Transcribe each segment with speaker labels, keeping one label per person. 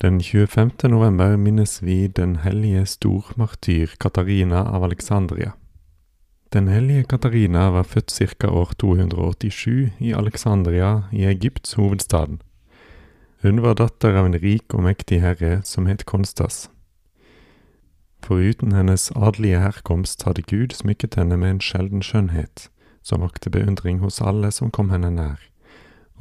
Speaker 1: Den 25. november minnes vi den hellige stormartyr Katarina av Alexandria. Den hellige Katarina var født ca. år 287 i Alexandria i Egypts hovedstad. Hun var datter av en rik og mektig herre som het Konstas. Foruten hennes adelige herkomst hadde Gud smykket henne med en sjelden skjønnhet, som vakte beundring hos alle som kom henne nær,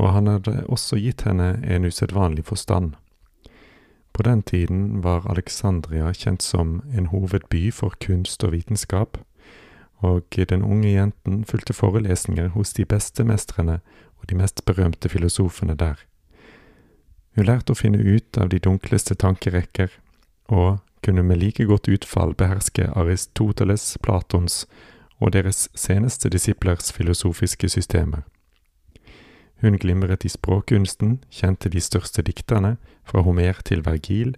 Speaker 1: og han hadde også gitt henne en usedvanlig forstand. På den tiden var Alexandria kjent som en hovedby for kunst og vitenskap, og den unge jenten fulgte forelesninger hos de beste mestrene og de mest berømte filosofene der. Hun lærte å finne ut av de dunkleste tankerekker, og kunne med like godt utfall beherske Aristoteles, Platons og deres seneste disiplers filosofiske systemer. Hun glimret i språkkunsten, kjente de største dikterne, fra Homer til Vergil,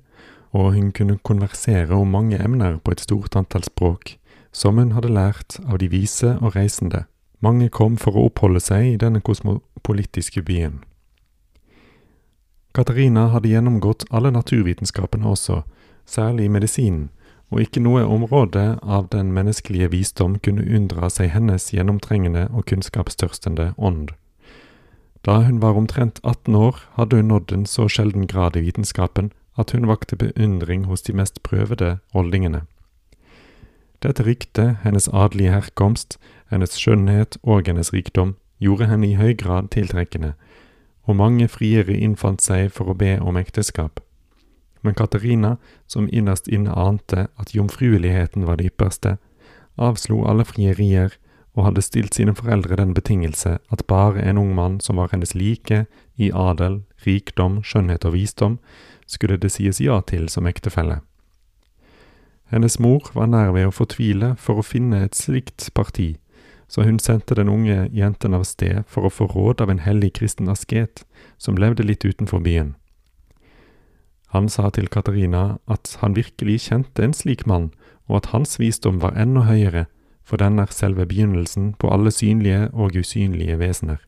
Speaker 1: og hun kunne konversere om mange emner på et stort antall språk, som hun hadde lært av de vise og reisende. Mange kom for å oppholde seg i denne kosmopolitiske byen. Katarina hadde gjennomgått alle naturvitenskapene også, særlig medisinen, og ikke noe område av den menneskelige visdom kunne unndra seg hennes gjennomtrengende og kunnskapstørstende ånd. Da hun var omtrent 18 år, hadde hun nådd en så sjelden grad i vitenskapen at hun vakte beundring hos de mest prøvede oldingene. Dette ryktet, hennes adelige herkomst, hennes skjønnhet og hennes rikdom, gjorde henne i høy grad tiltrekkende, og mange friere innfant seg for å be om ekteskap. Men Katarina, som innerst inne ante at jomfrueligheten var det ypperste, avslo alle frierier og hadde stilt sine foreldre den betingelse at bare en ung mann som var hennes like i adel, rikdom, skjønnhet og visdom, skulle det sies ja til som ektefelle. Hennes mor var nær ved å fortvile for å finne et slikt parti, så hun sendte den unge jenten av sted for å få råd av en hellig kristen asket som levde litt utenfor byen. Han sa til Katarina at han virkelig kjente en slik mann, og at hans visdom var enda høyere, for den er selve begynnelsen på alle synlige og usynlige vesener.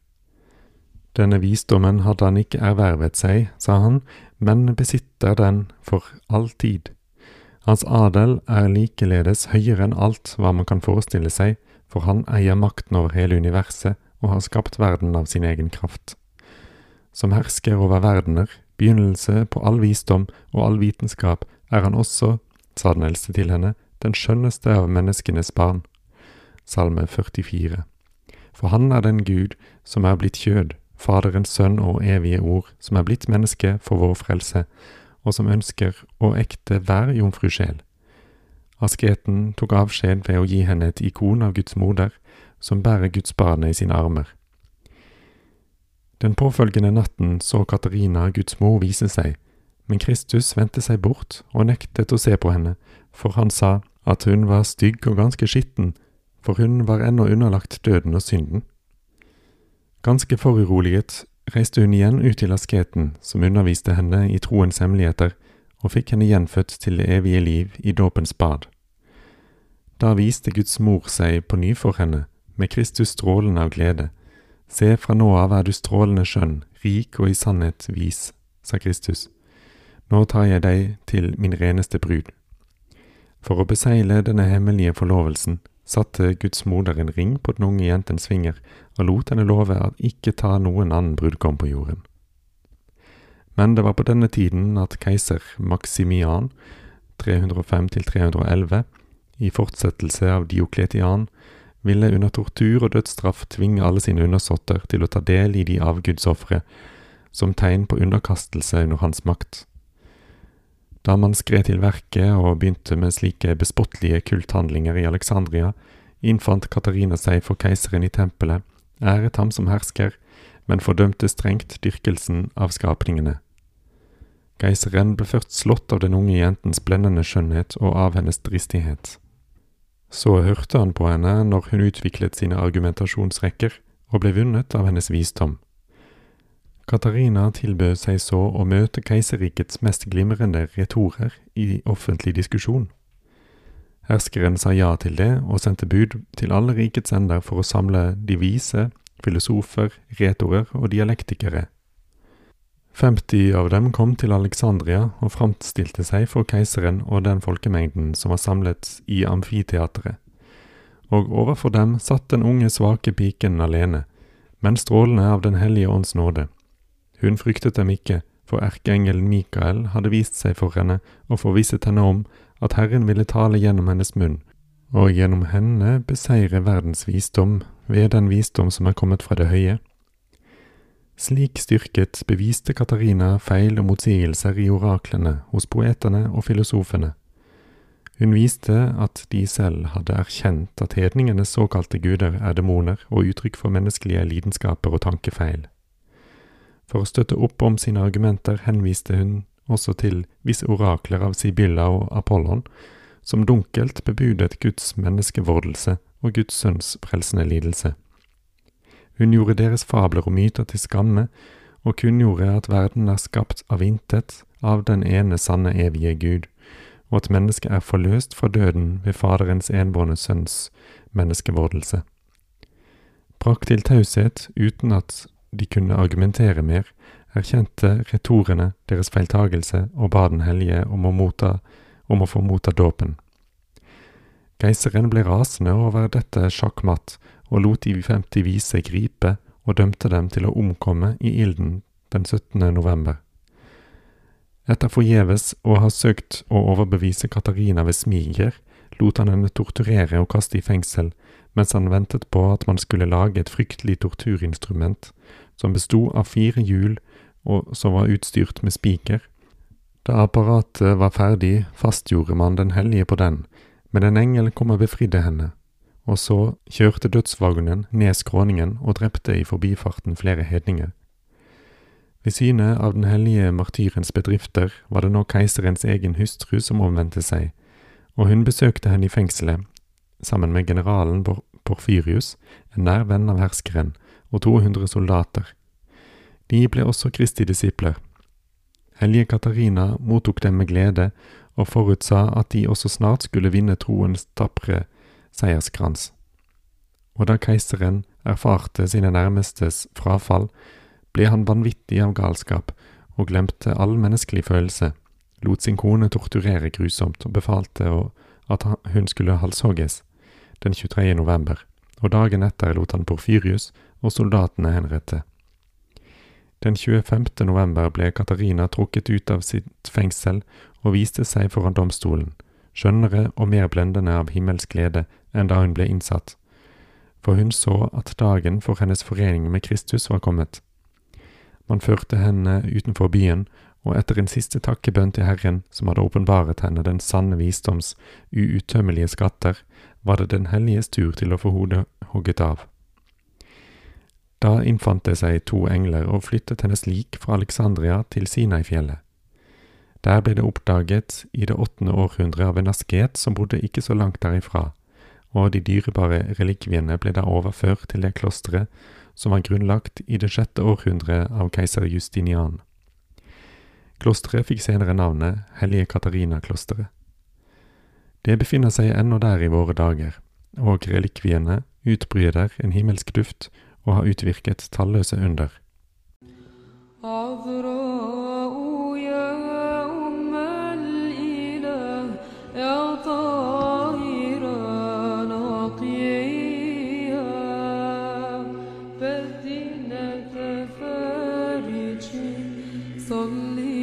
Speaker 1: Denne visdommen hadde han ikke ervervet seg, sa han, men besitter den for all tid. Hans adel er likeledes høyere enn alt hva man kan forestille seg, for han eier makten over hele universet og har skapt verden av sin egen kraft. Som hersker over verdener, begynnelse på all visdom og all vitenskap, er han også, sa den eldste til henne, den skjønneste av menneskenes barn. Salme 44. For han er den Gud som er blitt kjød, Faderens sønn og evige ord, som er blitt menneske for vår frelse, og som ønsker å ekte hver jomfrusjel. Asketen tok avskjed ved å gi henne et ikon av Guds moder, som bærer Guds barne i sine armer. Den påfølgende natten så Katarina Guds mor vise seg, men Kristus vendte seg bort og nektet å se på henne, for han sa at hun var stygg og ganske skitten, for hun var ennå underlagt døden og synden. Ganske foruroliget reiste hun igjen ut til asketen, som underviste henne i troens hemmeligheter, og fikk henne gjenfødt til det evige liv i dåpens bad. Da viste Guds mor seg på ny for henne, med Kristus strålende av glede. Se, fra nå av er du strålende skjønn, rik og i sannhet vis, sa Kristus. Nå tar jeg deg til min reneste brud. For å besegle denne hemmelige forlovelsen satte Guds moder en ring på den unge jentens finger og lot henne love at ikke ta noen annen brudgom på jorden. Men det var på denne tiden at keiser Maximian, 305–311, i fortsettelse av Diokletian, ville under tortur og dødsstraff tvinge alle sine undersåtter til å ta del i de avgudsofre, som tegn på underkastelse under hans makt. Da man skred til verket og begynte med slike bespottelige kulthandlinger i Alexandria, innfant Katarina seg for keiseren i tempelet, æret ham som hersker, men fordømte strengt dyrkelsen av skapningene. Keiseren ble først slått av den unge jentens blendende skjønnhet og av hennes dristighet. Så hørte han på henne når hun utviklet sine argumentasjonsrekker, og ble vunnet av hennes visdom. Katarina tilbød seg så å møte keiserrikets mest glimrende retorer i offentlig diskusjon. Herskeren sa ja til det, og sendte bud til alle rikets ender for å samle de vise, filosofer, retorer og dialektikere. 50 av dem kom til Alexandria og framstilte seg for keiseren og den folkemengden som var samlet i amfiteatret. Og overfor dem satt den unge, svake piken alene, men strålende av Den hellige ånds nåde. Hun fryktet dem ikke, for erkeengelen Mikael hadde vist seg for henne og forvisset henne om at Herren ville tale gjennom hennes munn, og gjennom henne beseire verdens visdom ved den visdom som er kommet fra det høye. Slik styrket beviste Katarina feil og motsigelser i oraklene hos poetene og filosofene. Hun viste at de selv hadde erkjent at hedningenes såkalte guder er demoner og uttrykk for menneskelige lidenskaper og tankefeil. For å støtte opp om sine argumenter henviste hun også til visse orakler av Sibylla og Apollon, som dunkelt bebudet Guds menneskevordelse og Guds sønns frelsende lidelse. Hun gjorde deres fabler og myter til skamme, og kunngjorde at verden er skapt av intet, av den ene sanne evige Gud, og at mennesket er forløst fra døden ved Faderens enbårne sønns menneskevordelse. Brakk til taushet uten at de kunne argumentere mer, erkjente retorene deres feiltagelse og ba Den hellige om å, motta, om å få motta dåpen. Keiseren ble rasende over dette sjakkmatt og lot de 50 vise gripe og dømte dem til å omkomme i ilden den 17. november. Etter forgjeves å ha søkt å overbevise Katarina ved smiger, lot han henne torturere og kaste i fengsel, mens han ventet på at man skulle lage et fryktelig torturinstrument som besto av fire hjul og som var utstyrt med spiker. Da apparatet var ferdig, fastgjorde man Den hellige på den, men en engel kom og befridde henne og så kjørte dødsvognen ned skråningen og drepte i forbifarten flere hedninger. Ved synet av den hellige martyrens bedrifter var det nå keiserens egen hustru som omvendte seg, og hun besøkte henne i fengselet, sammen med generalen Porfyrius, en nær venn av herskeren, og 200 soldater. De ble også Kristi disipler. Hellige Katarina mottok dem med glede og forutsa at de også snart skulle vinne troens tapre seierskrans. Og da keiseren erfarte sine nærmestes frafall, ble han vanvittig av galskap og glemte all menneskelig følelse, lot sin kone torturere grusomt og befalte at hun skulle halshogges den 23. november, og dagen etter lot han Porfyrius og soldatene henrette. Den 25. november ble Katarina trukket ut av sitt fengsel og viste seg foran domstolen, skjønnere og mer blendende av himmelsk glede enn da hun ble innsatt, for hun så at dagen for hennes forening med Kristus var kommet. Man førte henne utenfor byen, og etter en siste takkebønn til Herren, som hadde åpenbaret henne den sanne visdoms uuttømmelige skatter, var det Den helliges tur til å få hodet hogget av. Da innfant det seg to engler og flyttet hennes lik fra Alexandria til Sinai-fjellet. Der ble det oppdaget i det åttende århundre av en asket som bodde ikke så langt derifra, og de dyrebare relikviene ble da overført til det klosteret som var grunnlagt i det sjette århundret av keiser Justinian. Klosteret fikk senere navnet Hellige Katarina-klosteret. Det befinner seg ennå der i våre dager, og relikviene utbryder en himmelsk duft og har utvirket talløse under.
Speaker 2: صلي